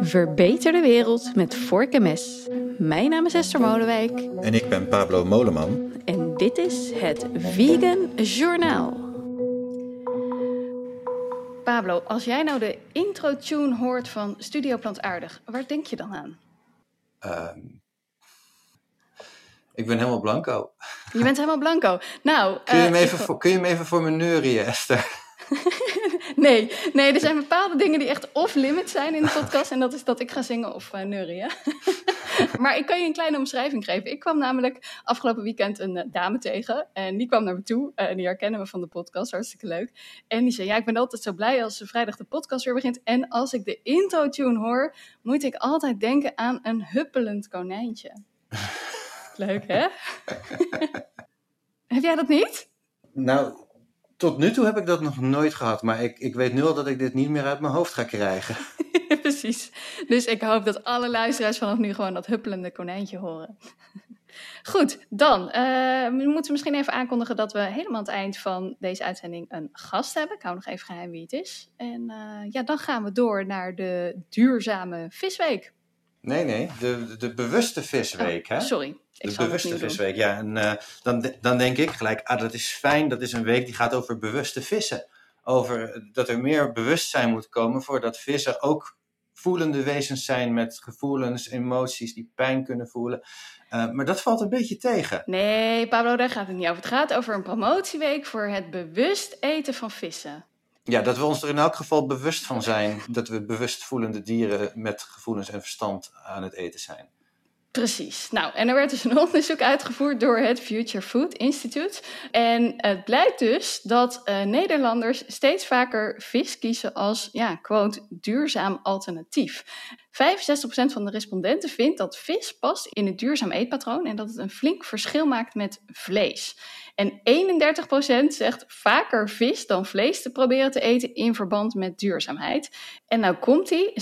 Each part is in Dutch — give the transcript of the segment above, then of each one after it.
Verbeter de wereld met vork en mes. Mijn naam is Esther Molenwijk. En ik ben Pablo Moleman. En dit is het Vegan Journaal. Pablo, als jij nou de intro-tune hoort van Studio Plantaardig, waar denk je dan aan? Ehm, ik ben helemaal blanco. Je bent helemaal blanco. Nou, kun, je uh, me even voor, kun je me even voor me neurien, Esther? nee, nee, er zijn bepaalde dingen die echt off-limit zijn in de podcast. En dat is dat ik ga zingen of uh, neurien. maar ik kan je een kleine omschrijving geven. Ik kwam namelijk afgelopen weekend een uh, dame tegen. En die kwam naar me toe. Uh, en die herkennen we van de podcast. Hartstikke leuk. En die zei, ja, ik ben altijd zo blij als vrijdag de podcast weer begint. En als ik de intro-tune hoor, moet ik altijd denken aan een huppelend konijntje. Leuk, hè? Heb jij dat niet? Nou, tot nu toe heb ik dat nog nooit gehad, maar ik, ik weet nu al dat ik dit niet meer uit mijn hoofd ga krijgen. Precies. Dus ik hoop dat alle luisteraars vanaf nu gewoon dat huppelende konijntje horen. Goed, dan uh, we moeten misschien even aankondigen dat we helemaal aan het eind van deze uitzending een gast hebben. Ik hou nog even geheim wie het is. En uh, ja, dan gaan we door naar de duurzame visweek. Nee, nee, de, de bewuste visweek. Oh, hè? Sorry. de bewuste visweek, ja. En uh, dan, dan denk ik gelijk, ah, dat is fijn, dat is een week die gaat over bewuste vissen. Over dat er meer bewustzijn moet komen voor dat vissen ook voelende wezens zijn met gevoelens, emoties die pijn kunnen voelen. Uh, maar dat valt een beetje tegen. Nee, Pablo, daar gaat het niet over. Het gaat over een promotieweek voor het bewust eten van vissen. Ja, dat we ons er in elk geval bewust van zijn dat we bewust voelende dieren met gevoelens en verstand aan het eten zijn. Precies. Nou, en er werd dus een onderzoek uitgevoerd door het Future Food Institute. En het blijkt dus dat uh, Nederlanders steeds vaker vis kiezen als, ja, quote, duurzaam alternatief. 65% van de respondenten vindt dat vis past in het duurzaam eetpatroon en dat het een flink verschil maakt met vlees. En 31% zegt vaker vis dan vlees te proberen te eten in verband met duurzaamheid. En nou komt ie, 60%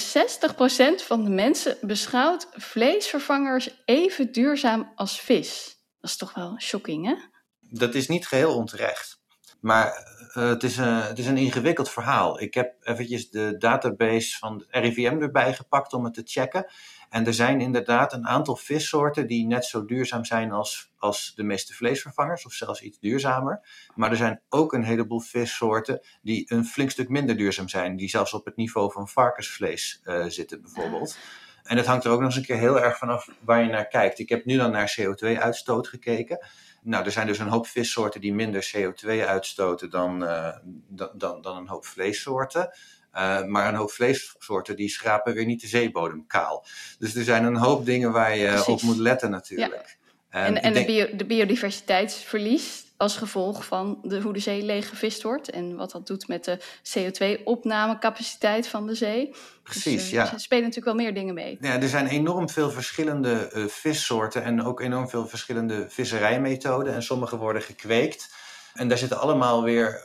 van de mensen beschouwt vleesvervangers even duurzaam als vis. Dat is toch wel shocking, hè? Dat is niet geheel onterecht. Maar uh, het, is een, het is een ingewikkeld verhaal. Ik heb eventjes de database van het RIVM erbij gepakt om het te checken. En er zijn inderdaad een aantal vissoorten die net zo duurzaam zijn als, als de meeste vleesvervangers, of zelfs iets duurzamer. Maar er zijn ook een heleboel vissoorten die een flink stuk minder duurzaam zijn, die zelfs op het niveau van varkensvlees uh, zitten, bijvoorbeeld. En het hangt er ook nog eens een keer heel erg vanaf waar je naar kijkt. Ik heb nu dan naar CO2-uitstoot gekeken. Nou, er zijn dus een hoop vissoorten die minder CO2 uitstoten dan, uh, dan, dan, dan een hoop vleessoorten. Uh, maar een hoop vleessoorten die schrapen weer niet de zeebodem kaal. Dus er zijn een hoop dingen waar je Precies. op moet letten natuurlijk. Ja. En, en denk... de, bio, de biodiversiteitsverlies als gevolg van de, hoe de zee leeggevist wordt en wat dat doet met de CO2-opnamecapaciteit van de zee. Precies, dus, uh, ja. Er spelen natuurlijk wel meer dingen mee. Ja, er zijn enorm veel verschillende uh, vissoorten en ook enorm veel verschillende visserijmethoden en sommige worden gekweekt. En daar zitten allemaal weer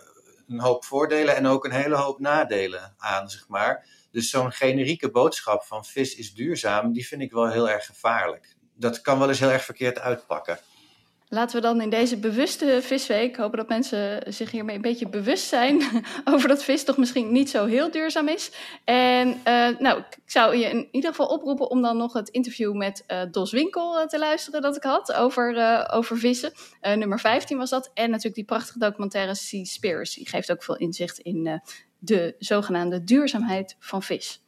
een hoop voordelen en ook een hele hoop nadelen aan, zeg maar. Dus zo'n generieke boodschap van vis is duurzaam, die vind ik wel heel erg gevaarlijk. Dat kan wel eens heel erg verkeerd uitpakken. Laten we dan in deze bewuste visweek hopen dat mensen zich hiermee een beetje bewust zijn over dat vis toch misschien niet zo heel duurzaam is. En uh, nou, ik zou je in ieder geval oproepen om dan nog het interview met uh, Dos Winkel uh, te luisteren dat ik had over, over vissen. nummer 15 was dat. En natuurlijk die prachtige documentaire Seaspiracy. Geeft ook veel inzicht in de zogenaamde duurzaamheid van vis.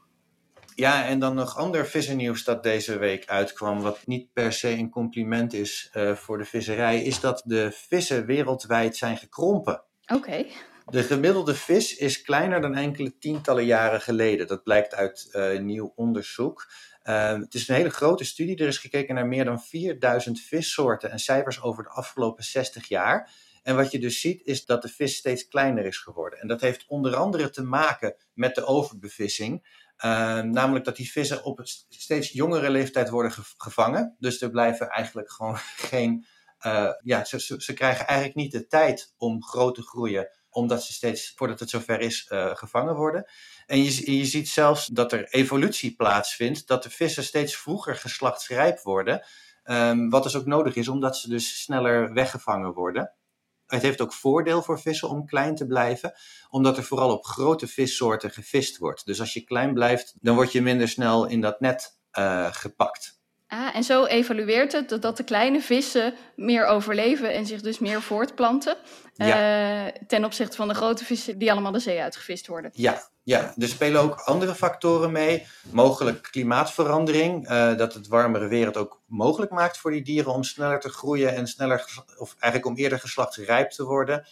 Ja, en dan nog ander vissennieuws dat deze week uitkwam, wat niet per se een compliment is uh, voor de visserij, is dat de vissen wereldwijd zijn gekrompen. Oké. Okay. De gemiddelde vis is kleiner dan enkele tientallen jaren geleden. Dat blijkt uit uh, nieuw onderzoek. Uh, het is een hele grote studie. Er is gekeken naar meer dan 4000 vissoorten en cijfers over de afgelopen 60 jaar. En wat je dus ziet is dat de vis steeds kleiner is geworden. En dat heeft onder andere te maken met de overbevissing. Uh, namelijk dat die vissen op steeds jongere leeftijd worden gevangen. Dus er blijven eigenlijk gewoon geen. Uh, ja, ze, ze, krijgen eigenlijk niet de tijd om groot te groeien, omdat ze steeds, voordat het zover is, uh, gevangen worden. En je, je ziet zelfs dat er evolutie plaatsvindt, dat de vissen steeds vroeger geslachtsrijp worden. Um, wat dus ook nodig is, omdat ze dus sneller weggevangen worden. Het heeft ook voordeel voor vissen om klein te blijven, omdat er vooral op grote vissoorten gevist wordt. Dus als je klein blijft, dan word je minder snel in dat net uh, gepakt. Ah, en zo evalueert het dat de kleine vissen meer overleven en zich dus meer voortplanten. Ja. Uh, ten opzichte van de grote vissen die allemaal de zee uitgevist worden. Ja, ja, er spelen ook andere factoren mee. Mogelijk klimaatverandering. Uh, dat het warmere weer het ook mogelijk maakt voor die dieren om sneller te groeien en sneller, of eigenlijk om eerder geslachtsrijp te worden.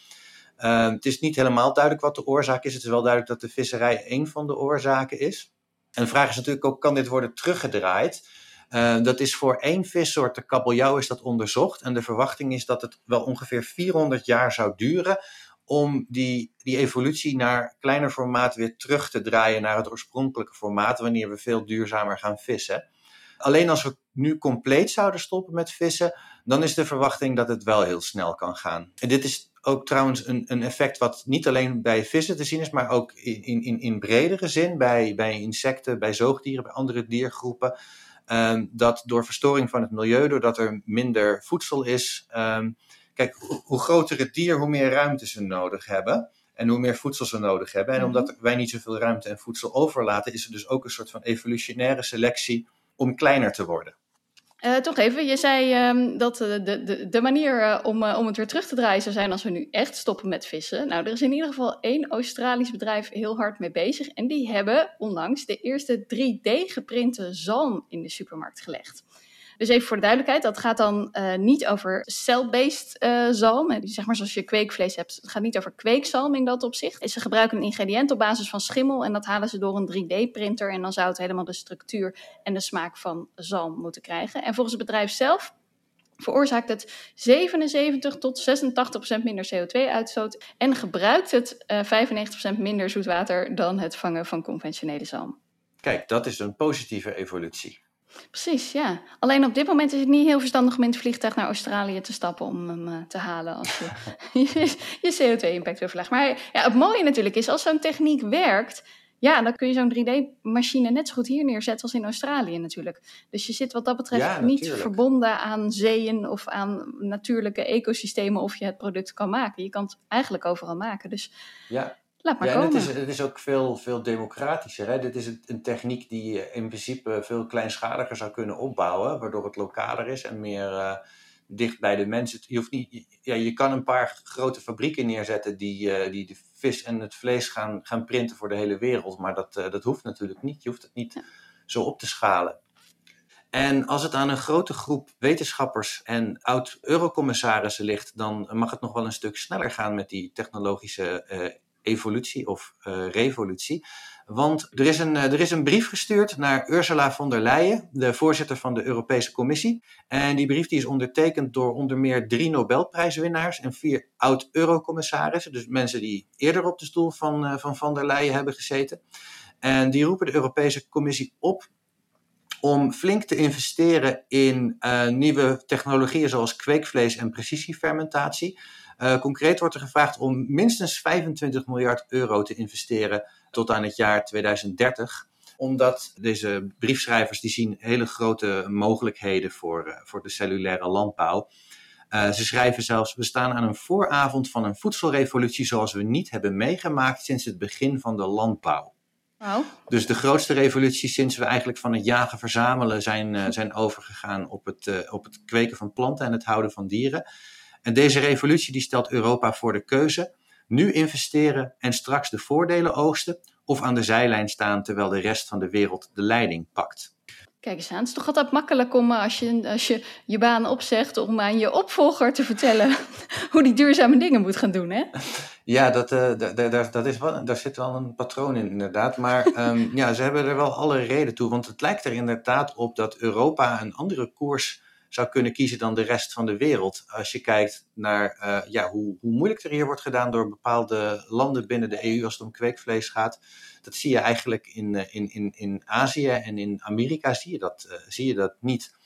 Uh, het is niet helemaal duidelijk wat de oorzaak is. Het is wel duidelijk dat de visserij een van de oorzaken is. En de vraag is natuurlijk ook, kan dit worden teruggedraaid? Uh, dat is voor één vissoort, de kabeljauw, is dat onderzocht. En de verwachting is dat het wel ongeveer 400 jaar zou duren om die, die evolutie naar kleiner formaat weer terug te draaien naar het oorspronkelijke formaat, wanneer we veel duurzamer gaan vissen. Alleen als we nu compleet zouden stoppen met vissen, dan is de verwachting dat het wel heel snel kan gaan. En dit is ook trouwens een, een effect wat niet alleen bij vissen te zien is, maar ook in, in, in bredere zin bij, bij insecten, bij zoogdieren, bij andere diergroepen. Um, dat door verstoring van het milieu, doordat er minder voedsel is. Um, kijk, hoe groter het dier, hoe meer ruimte ze nodig hebben. En hoe meer voedsel ze nodig hebben. En mhm. omdat wij niet zoveel ruimte en voedsel overlaten, is er dus ook een soort van evolutionaire selectie om kleiner te worden. Uh, toch even, je zei um, dat de, de, de manier uh, om, om het weer terug te draaien zou zijn als we nu echt stoppen met vissen. Nou, er is in ieder geval één Australisch bedrijf heel hard mee bezig. En die hebben onlangs de eerste 3D-geprinte zalm in de supermarkt gelegd. Dus even voor de duidelijkheid, dat gaat dan uh, niet over cell-based uh, zalm. Zeg maar zoals je kweekvlees hebt. Het gaat niet over kweekzalm in dat opzicht. Ze gebruiken een ingrediënt op basis van schimmel en dat halen ze door een 3D-printer. En dan zou het helemaal de structuur en de smaak van zalm moeten krijgen. En volgens het bedrijf zelf veroorzaakt het 77 tot 86% minder CO2-uitstoot en gebruikt het uh, 95% minder zoetwater dan het vangen van conventionele zalm. Kijk, dat is een positieve evolutie. Precies, ja. Alleen op dit moment is het niet heel verstandig om in het vliegtuig naar Australië te stappen om hem uh, te halen als je je CO2-impact wil verlagen. Maar ja, het mooie natuurlijk is, als zo'n techniek werkt, ja, dan kun je zo'n 3D-machine net zo goed hier neerzetten als in Australië natuurlijk. Dus je zit wat dat betreft ja, niet verbonden aan zeeën of aan natuurlijke ecosystemen of je het product kan maken. Je kan het eigenlijk overal maken. Dus ja. Laat maar ja, komen. Het is, het is ook veel, veel democratischer. Hè? Dit is een, techniek die je in principe veel kleinschaliger zou kunnen opbouwen, waardoor het lokaler is en meer uh, dicht bij de mensen. Je, hoeft niet, ja, je kan een paar grote fabrieken neerzetten die, uh, die de vis en het vlees gaan, gaan printen voor de hele wereld, maar dat, uh, dat hoeft natuurlijk niet. Je hoeft het niet zo op te schalen. En als het aan een grote groep wetenschappers en oud-eurocommissarissen ligt, dan mag het nog wel een stuk sneller gaan met die technologische evolutie of uh, revolutie. Want er is, een, eh, er is een brief gestuurd naar Ursula von der Leyen, de voorzitter van de Europese Commissie. En die brief die is ondertekend door onder meer drie Nobelprijswinnaars en vier oud-eurocommissarissen. Dus mensen die eerder op de stoel van, uh, van van der Leyen hebben gezeten. En die roepen de Europese Commissie op om flink te investeren in uh, nieuwe technologieën zoals kweekvlees en precisiefermentatie. Uh, concreet wordt er gevraagd om minstens 25 miljard euro te investeren tot aan het jaar 2030 omdat deze briefschrijvers die zien hele grote mogelijkheden voor, uh, voor de cellulaire landbouw. Ze schrijven zelfs, we staan aan een vooravond van een voedselrevolutie zoals we niet hebben meegemaakt sinds het begin van de landbouw. Oh. Dus de grootste revolutie sinds we eigenlijk van het jagen verzamelen zijn, uh, zijn overgegaan op het, uh, op het kweken van planten en het houden van dieren. En deze revolutie die stelt Europa voor de keuze: nu investeren en straks de voordelen oogsten, of aan de zijlijn staan terwijl de rest van de wereld de leiding pakt. Kijk eens aan, het is toch altijd makkelijk om eh, als je, als je je baan opzegt om aan je opvolger te vertellen hoe die duurzame dingen moet gaan doen, hè? Ja, dat, uh, daar, dat is wel, daar zit wel een patroon in, inderdaad. Maar um, ja, ze hebben er wel alle reden toe, want het lijkt er inderdaad op dat Europa een andere koers zou kunnen kiezen dan de rest van de wereld. Als je kijkt naar uh, ja, hoe, hoe moeilijk er hier wordt gedaan door bepaalde landen binnen de EU als het om kweekvlees gaat. Dat zie je eigenlijk in, uh, in, in, in Azië en in Amerika zie je dat, uh, zie je dat niet.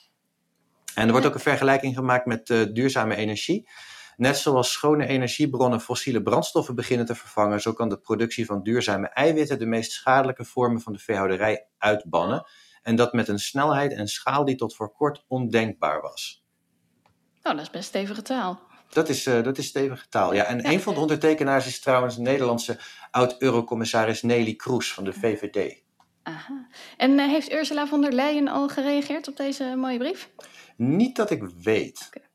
En er wordt ook een vergelijking gemaakt met duurzame energie. Net zoals schone energiebronnen fossiele brandstoffen beginnen te vervangen, zo kan de productie van duurzame eiwitten de meest schadelijke vormen van de veehouderij uitbannen. En dat met een snelheid en schaal die tot voor kort ondenkbaar was. Nou, dat is best stevige taal. Dat is, uh, dat is stevige taal. Ja. En een van de ondertekenaars is trouwens een Nederlandse oud-eurocommissaris Nelly Kroes van de VVD. Aha. En uh, heeft Ursula von der Leyen al gereageerd op deze mooie brief? Niet dat ik weet. Okay.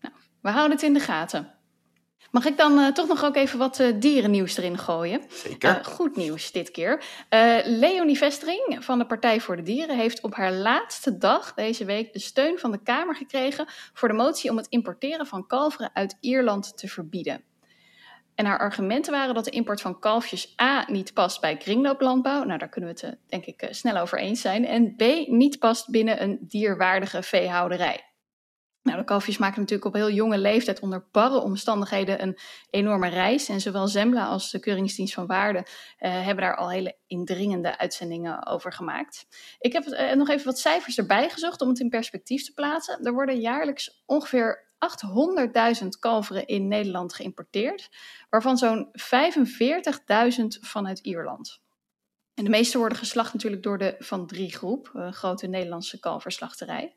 Nou, we houden het in de gaten. Mag ik dan uh, toch nog ook even wat uh, dierennieuws erin gooien? Zeker. Uh, goed nieuws dit keer. Leonie Vestering van de Partij voor de Dieren heeft op haar laatste dag deze week de steun van de Kamer gekregen voor de motie om het importeren van kalveren uit Ierland te verbieden. En haar argumenten waren dat de import van kalfjes A niet past bij kringlooplandbouw. Nou, daar kunnen we het denk ik snel over eens zijn. En B niet past binnen een dierwaardige veehouderij. Nou, de kalfjes maken natuurlijk op heel jonge leeftijd onder barre omstandigheden een enorme reis. En zowel Zembla als de Keuringsdienst van Waarde uh, hebben daar al hele indringende uitzendingen over gemaakt. Ik heb uh, nog even wat cijfers erbij gezocht om het in perspectief te plaatsen. Er worden jaarlijks ongeveer 800.000 kalveren in Nederland geïmporteerd, waarvan zo'n 45.000 vanuit Ierland. En de meeste worden geslacht natuurlijk door de Van Drie Groep, grote Nederlandse kalverslachterij.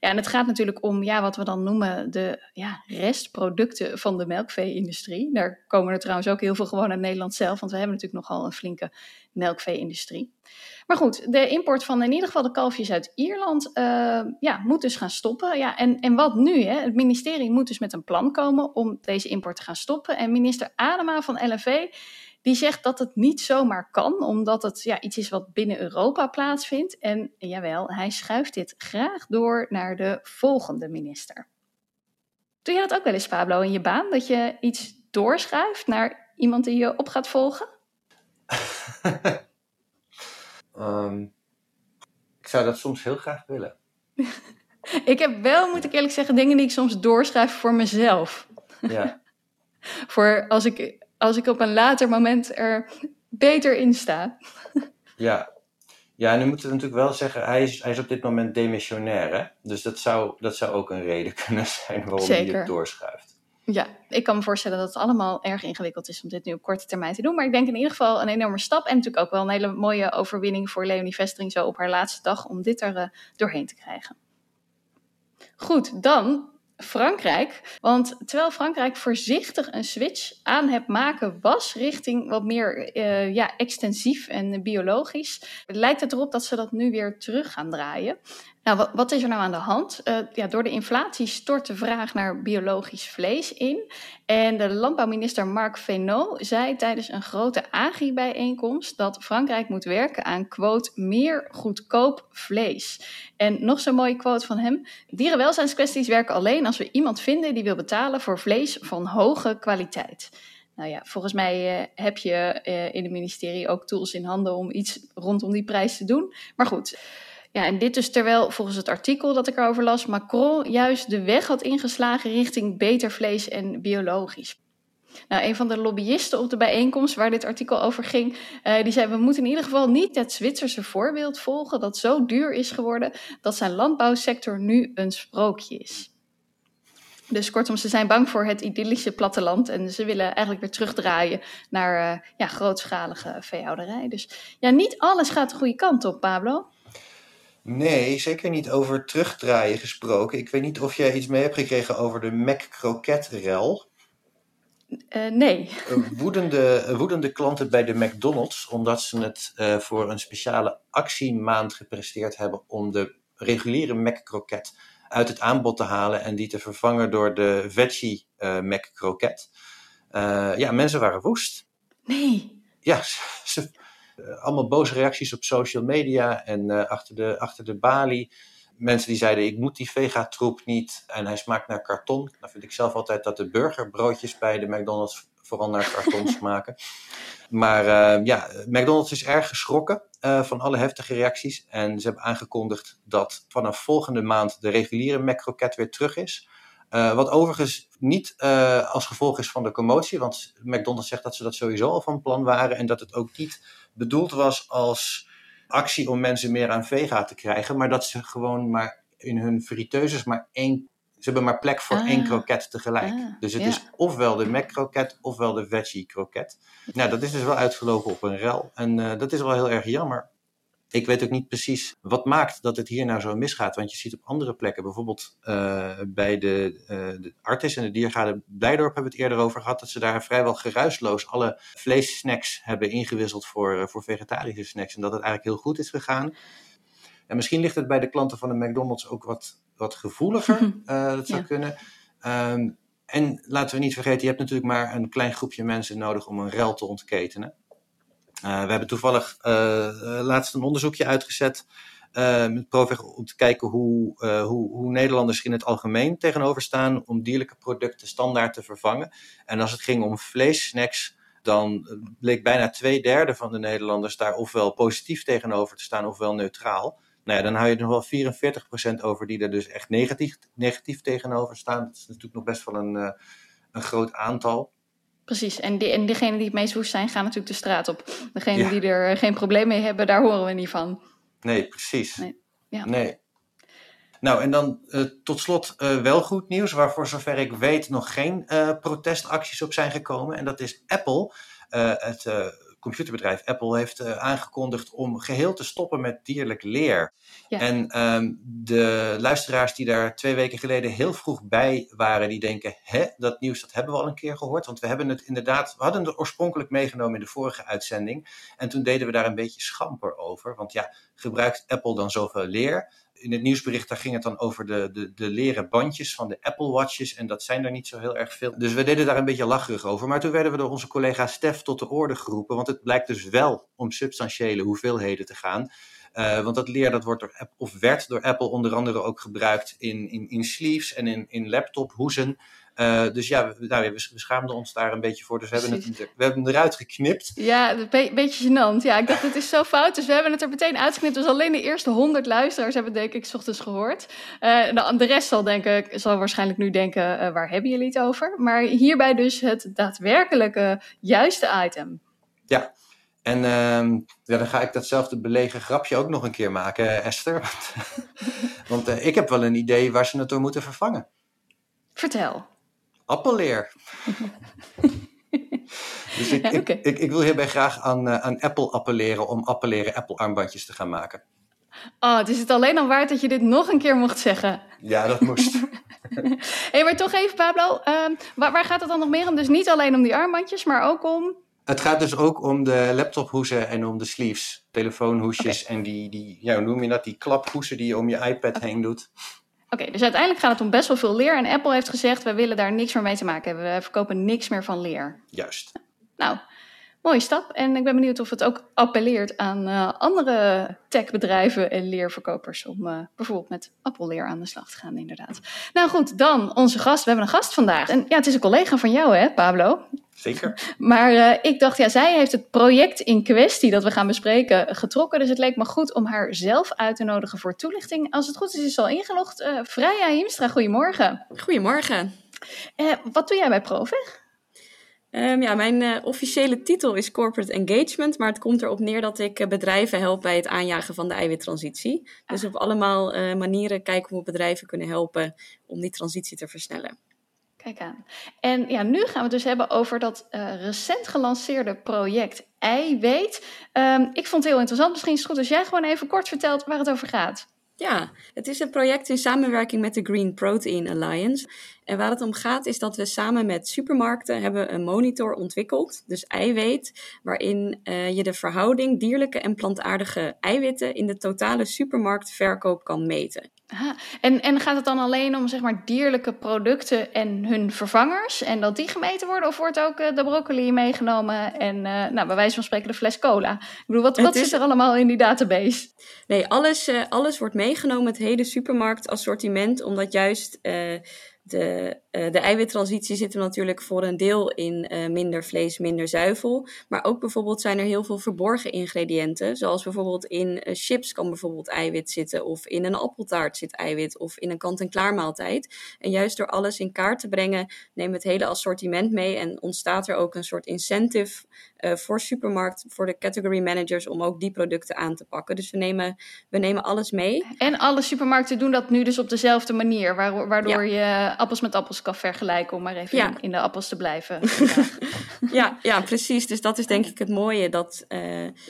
Ja, en het gaat natuurlijk om ja, wat we dan noemen de ja, restproducten van de melkvee-industrie. Daar komen er trouwens ook heel veel gewoon uit Nederland zelf, want we hebben natuurlijk nogal een flinke melkvee-industrie. Maar goed, de import van in ieder geval de kalfjes uit Ierland uh, ja, moet dus gaan stoppen. Ja, en, en wat nu? Hè? Het ministerie moet dus met een plan komen om deze import te gaan stoppen. En minister Adema van LNV die zegt dat het niet zomaar kan, omdat het ja, iets is wat binnen Europa plaatsvindt. En jawel, hij schuift dit graag door naar de volgende minister. Doe je dat ook wel eens, Pablo, in je baan? Dat je iets doorschuift naar iemand die je op gaat volgen? um, ik zou dat soms heel graag willen. ik heb wel, moet ik eerlijk zeggen, dingen die ik soms doorschrijf voor mezelf. Ja. voor als ik als ik op een later moment er beter in sta. Ja, ja, en nu moeten we natuurlijk wel zeggen, hij is, hij is op dit moment demissionair. Hè? Dus dat zou, dat zou ook een reden kunnen zijn waarom Zeker. hij het doorschuift. Ja, ik kan me voorstellen dat het allemaal erg ingewikkeld is om dit nu op korte termijn te doen. Maar ik denk in ieder geval een enorme stap. En natuurlijk ook wel een hele mooie overwinning voor Leonie Vestering zo op haar laatste dag om dit er uh, doorheen te krijgen. Goed, dan Frankrijk. Want terwijl Frankrijk voorzichtig een switch aan het maken was richting wat meer uh, ja, extensief en biologisch, lijkt het erop dat ze dat nu weer terug gaan draaien. Nou, wat, is er nou aan de hand? Uh, ja, door de inflatie stort de vraag naar biologisch vlees in. En de landbouwminister Marc Fesneau zei tijdens een grote agri-bijeenkomst dat Frankrijk moet werken aan quote meer goedkoop vlees. En nog zo'n mooie quote van hem: Dierenwelzijnskwesties werken alleen als we iemand vinden die wil betalen voor vlees van hoge kwaliteit. Nou ja, volgens mij uh, heb je uh, in het ministerie ook tools in handen om iets rondom die prijs te doen. Maar goed. Ja, en dit dus terwijl volgens het artikel dat ik erover las, Macron juist de weg had ingeslagen richting beter vlees en biologisch. Nou, een van de lobbyisten op de bijeenkomst waar dit artikel over ging, uh, die zei: We moeten in ieder geval niet het Zwitserse voorbeeld volgen dat zo duur is geworden dat zijn landbouwsector nu een sprookje is. Dus kortom, ze zijn bang voor het idyllische platteland en ze willen eigenlijk weer terugdraaien naar uh, ja, grootschalige veehouderij. Dus ja, niet alles gaat de goede kant op, Pablo. Nee, zeker niet over terugdraaien gesproken. Ik weet niet of jij iets mee hebt gekregen over de Mac Croquette-rel. Uh, nee. woedende, woedende klanten bij de McDonald's, omdat ze het uh, voor een speciale actiemaand gepresteerd hebben om de reguliere Mac Croquette uit het aanbod te halen en die te vervangen door de Veggie uh, Mac Croquette. ja, mensen waren woest. Nee. Ja, ze, eh, allemaal boze reacties op social media en uh, achter, de, achter de balie. Mensen die zeiden, ik moet die vegatroep niet en hij smaakt naar karton. Dan vind ik zelf altijd dat de burgerbroodjes bij de McDonald's vooral naar karton smaken. Maar uh, ja, McDonald's is erg geschrokken uh, van alle heftige reacties. En ze hebben aangekondigd dat vanaf volgende maand de reguliere McCroket weer terug is. Uh, wat overigens niet als gevolg is van de commotie, want McDonald's zegt dat ze dat sowieso al van plan waren en dat het ook niet bedoeld was als actie om mensen meer aan vega te krijgen, maar dat ze gewoon maar in hun friteuses maar één. Ze hebben maar plek voor ah. één kroket tegelijk. Ah, dus het ja. is ofwel de Mac kroket ofwel de veggie kroket. Nou, dat is dus wel uitgelopen op een rel. En uh, dat is wel heel erg jammer. Ik weet ook niet precies wat maakt dat het hier nou zo misgaat. Want je ziet op andere plekken, bijvoorbeeld uh, bij de, uh, de Artis en de Diergaarde Blijdorp hebben we het eerder over gehad, dat ze daar vrijwel geruisloos alle vleessnacks hebben ingewisseld voor, uh, voor vegetarische snacks. En dat het eigenlijk heel goed is gegaan. En misschien ligt het bij de klanten van de McDonald's ook wat, wat gevoeliger. dat zou ja. kunnen. Um, en laten we niet vergeten, je hebt natuurlijk maar een klein groepje mensen nodig om een rel te ontketenen. Uh, we hebben toevallig uh, laatst een onderzoekje uitgezet uh, met Proveg om te kijken hoe, hoe, hoe, Nederlanders in het algemeen tegenover staan om dierlijke producten standaard te vervangen. En als het ging om vleessnacks, dan bleek bijna twee derde van de Nederlanders daar ofwel positief tegenover te staan ofwel neutraal. Nou ja, dan hou je er nog wel 44% over die er dus echt negatief, negatief tegenover staan. Dat is natuurlijk nog best wel een, een groot aantal. Precies, en, die, en diegenen die het meest woest zijn, gaan natuurlijk de straat op. Degenen die er geen probleem mee hebben, daar horen we niet van. Nee, precies. Nee. Ja. nee. Nou, en dan uh, tot slot uh, wel goed nieuws, waar voor zover ik weet nog geen uh, protestacties op zijn gekomen. En dat is Apple, het computerbedrijf Apple heeft uh, aangekondigd om geheel te stoppen met dierlijk leer. Ja. En um, de luisteraars die daar twee weken geleden heel vroeg bij waren, die denken: hè, dat nieuws dat hebben we al een keer gehoord. Want we hebben het inderdaad, we hadden het oorspronkelijk meegenomen in de vorige uitzending. En toen deden we daar een beetje schamper over. Want ja, gebruikt Apple dan zoveel leer? In het nieuwsbericht daar ging het dan over de, de, de leren bandjes van de Apple Watches. En dat zijn er niet zo heel erg veel. Dus we deden daar een beetje lacherig over. Maar toen werden we door onze collega Stef tot de orde geroepen. Want het blijkt dus wel om substantiële hoeveelheden te gaan. Uh, want dat leer dat wordt door, of werd door Apple onder andere ook gebruikt in, in, in sleeves en in, in laptophoezen. Uh, dus ja, we, nou, we, schaamden ons daar een beetje voor. Dus we hebben, het, we hebben hem eruit geknipt. Ja, een be beetje gênant. Ja, ik dacht, het is zo fout. Dus we hebben het er meteen uitgeknipt. Dus alleen de eerste honderd luisteraars hebben denk ik s ochtends gehoord. Uh, de, de, rest zal, denken, zal waarschijnlijk nu denken, uh, waar hebben jullie het over? Maar hierbij dus het daadwerkelijke juiste item. Ja, en uh, ja, dan ga ik datzelfde belegen grapje ook nog een keer maken, Esther. Want ik heb wel een idee waar ze het door moeten vervangen. Vertel appelleer. dus ik, ik, ik, ik, wil hierbij graag aan, uh, aan Apple appelleren om appelleren Apple armbandjes te gaan maken. Oh, het is het alleen al waard dat je dit nog een keer mocht zeggen. Ja, dat moest. hey, maar toch even, Pablo. Uh, waar, waar, gaat het dan nog meer om? Dus niet alleen om die armbandjes, maar ook om. Het gaat dus ook om de laptophoesen en om de sleeves. Telefoonhoesjes okay. en die, die, ja, hoe noem je dat? Die klaphoesen die je om je iPad heen doet. Oké, dus uiteindelijk gaat het om best wel veel leer. En Apple heeft gezegd, wij willen daar niks meer mee te maken hebben. We verkopen niks meer van leer. Juist. Nou, mooie stap. En ik ben benieuwd of het ook appelleert aan uh, andere techbedrijven en leerverkopers. Om uh, bijvoorbeeld met appelleer aan de slag te gaan, inderdaad. Nou goed, dan onze gast. We hebben een gast vandaag. En ja, het is een collega van jou, hè, Pablo? Zeker. Maar uh, ik dacht, ja, zij heeft het project in kwestie dat we gaan bespreken getrokken. Dus het leek me goed om haar zelf uit te nodigen voor toelichting. Als het goed is, is ze al ingelogd. Uh, Freya Hiemstra, goedemorgen. Goedemorgen. Uh, wat doe jij bij Provig? Um, ja, mijn uh, officiële titel is Corporate Engagement, maar het komt erop neer dat ik uh, bedrijven help bij het aanjagen van de eiwittransitie. Dus op allemaal uh, manieren kijken hoe we bedrijven kunnen helpen om die transitie te versnellen. Kijk aan. En ja, nu gaan we het dus hebben over dat recent gelanceerde project Eiweet. Um, ik vond het heel interessant. Misschien is het goed als jij gewoon even kort vertelt waar het over gaat. Ja, het is een project in samenwerking met de Green Protein Alliance. En waar het om gaat is dat we samen met supermarkten hebben een monitor ontwikkeld, dus eiwit, waarin uh, je de verhouding dierlijke en plantaardige eiwitten in de totale supermarktverkoop kan meten. Aha. En, en gaat het dan alleen om zeg maar dierlijke producten en hun vervangers en dat die gemeten worden? Of wordt ook uh, de broccoli meegenomen en uh, nou, bij wijze van spreken de fles cola? Ik bedoel, wat, wat is... zit er allemaal in die database? Nee, alles, uh, alles wordt meegenomen, het hele supermarktassortiment, omdat juist uh, de eiwittransitie zit natuurlijk voor een deel in uh, minder vlees, minder zuivel. Maar ook bijvoorbeeld zijn er heel veel verborgen ingrediënten. Zoals bijvoorbeeld in uh, chips kan bijvoorbeeld eiwit zitten. Of in een appeltaart zit eiwit. Of in een kant-en-klaar maaltijd. En juist door alles in kaart te brengen, nemen we het hele assortiment mee. En ontstaat er ook een soort incentive voor supermarkt, voor de category managers, om ook die producten aan te pakken. Dus we nemen, we nemen alles mee. En alle supermarkten doen dat nu dus op dezelfde manier, waardoor je appels met appels kan vergelijken, om maar even in, in, de appels te blijven. ja, ja, precies. Dus dat is denk ik het mooie, dat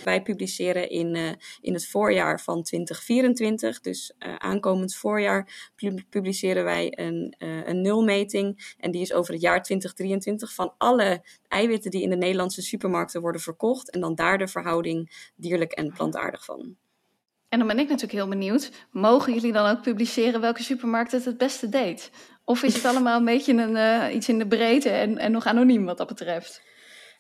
wij publiceren in, in het voorjaar van 2024, dus aankomend voorjaar, publiceren wij een, een nulmeting. En die is over het jaar 2023 van alle eiwitten die in de Nederlandse supermarkten worden verkocht. En dan daar de verhouding dierlijk en plantaardig van. En dan ben ik natuurlijk heel benieuwd. Mogen jullie dan ook publiceren welke supermarkt het het beste deed? Of is het allemaal een beetje een, uh, iets in de breedte en, en nog anoniem wat dat betreft?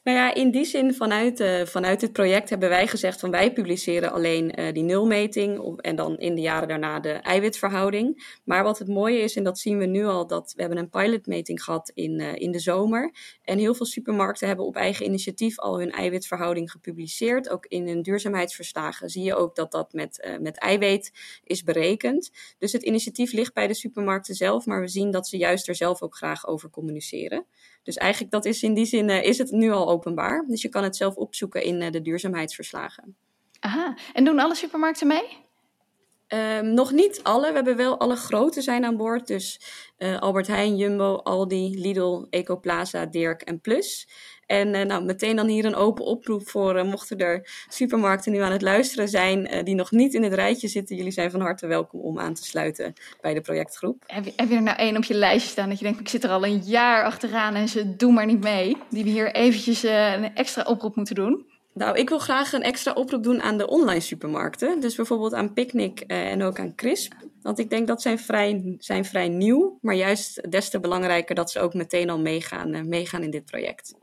Nou ja, in die zin vanuit, uh, vanuit het project hebben wij gezegd van wij publiceren alleen uh, die nulmeting en dan in de jaren daarna de eiwitverhouding. Maar wat het mooie is, en dat zien we nu al, dat we hebben een pilotmeting gehad in, uh, in de zomer. En heel veel supermarkten hebben op eigen initiatief al hun eiwitverhouding gepubliceerd. Ook in hun duurzaamheidsverslagen zie je ook dat dat met, met eiwit is berekend. Dus het initiatief ligt bij de supermarkten zelf, maar we zien dat ze juist er zelf ook graag over communiceren. Dus eigenlijk dat is in die zin uh, is het nu al openbaar. Dus je kan het zelf opzoeken in uh, de duurzaamheidsverslagen. Aha, en doen alle supermarkten mee? Um, nog niet alle. We hebben wel alle grote zijn aan boord. Dus uh, Albert Heijn, Jumbo, Aldi, Lidl, Ecoplaza, Dirk en Plus. En uh, nou, meteen dan hier een open oproep voor, uh, mochten er supermarkten nu aan het luisteren zijn die nog niet in het rijtje zitten. Jullie zijn van harte welkom om aan te sluiten bij de projectgroep. Heb je, heb je er nou één op je lijstje staan dat je denkt, ik zit er al een jaar achteraan en ze doen maar niet mee. Die we hier eventjes een extra oproep moeten doen? Nou, ik wil graag een extra oproep doen aan de online supermarkten. Dus bijvoorbeeld aan Picnic en ook aan Crisp. Want ik denk dat zijn vrij, zijn vrij nieuw, maar juist des te belangrijker dat ze ook meteen al meegaan, meegaan in dit project.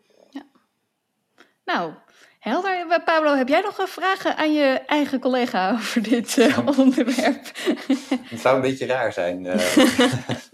Nou, helder. Pablo, heb jij nog vragen aan je eigen collega over dit uh, onderwerp? Het zou een beetje raar zijn. Uh.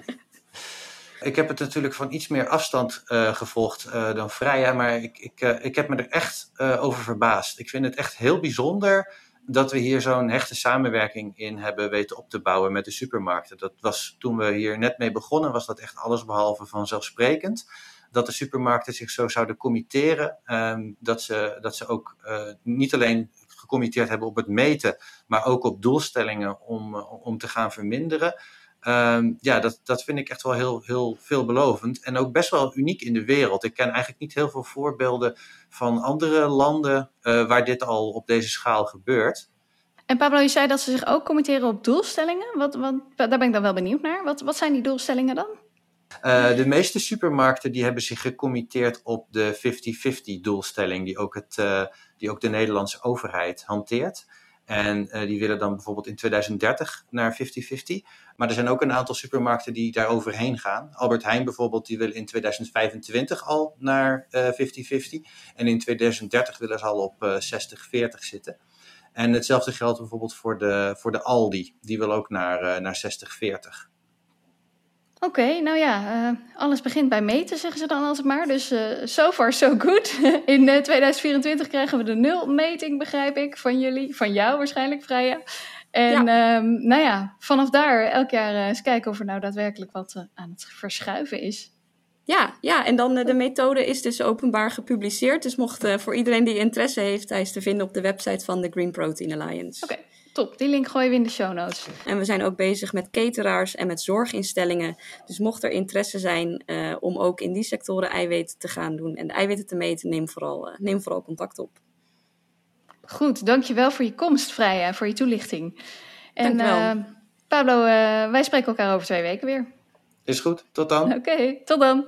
ik heb het natuurlijk van iets meer afstand uh, gevolgd dan Freya, maar ik, ik, ik heb me er echt over verbaasd. Ik vind het echt heel bijzonder dat we hier zo'n hechte samenwerking in hebben weten op te bouwen met de supermarkten. Dat was toen we hier net mee begonnen, was dat echt allesbehalve vanzelfsprekend dat de supermarkten zich zo zouden committeren. Um, dat, ze, dat ze ook niet alleen gecommitteerd hebben op het meten, maar ook op doelstellingen om, om te gaan verminderen. Um, ja, dat, dat vind ik echt wel heel, heel veelbelovend. En ook best wel uniek in de wereld. Ik ken eigenlijk niet heel veel voorbeelden van andere landen uh, waar dit al op deze schaal gebeurt. En Pablo, je zei dat ze zich ook committeren op doelstellingen. Wat, wat, daar ben ik dan wel benieuwd naar. Wat, wat zijn die doelstellingen dan? Uh, de meeste supermarkten die hebben zich gecommitteerd op de 50-50 doelstelling die ook, het, uh, die ook de Nederlandse overheid hanteert. En uh, die willen dan bijvoorbeeld in 2030 naar 50-50. Maar er zijn ook een aantal supermarkten die daar overheen gaan. Albert Heijn bijvoorbeeld, die wil in 2025 al naar 50-50. en in 2030 willen ze al op 60-40 zitten. En hetzelfde geldt bijvoorbeeld voor de, voor de Aldi. Die wil ook naar, naar 60-40. Oké, okay, nou ja, uh, alles begint bij meten, zeggen ze dan altijd maar. Dus uh, so far so good. In uh, 2024 krijgen we de nulmeting, begrijp ik, van jullie. Van jou waarschijnlijk, Freya. En ja. Um, nou ja, vanaf daar elk jaar eens kijken of er nou daadwerkelijk wat aan het verschuiven is. Ja, ja, en dan de methode is dus openbaar gepubliceerd. Dus mocht voor iedereen die interesse heeft, hij is te vinden op de website van de Green Protein Alliance. Oké. Okay. Top, die link gooien we in de show notes. En we zijn ook bezig met cateraars en met zorginstellingen. Dus mocht er interesse zijn uh, om ook in die sectoren eiwitten te gaan doen en de eiwitten te meten, neem vooral, uh, neem vooral contact op. Goed, dankjewel voor je komst, Freya, voor je toelichting. En uh, Pablo, wij spreken elkaar over twee weken weer. Is goed, tot dan. Oké, okay, tot dan.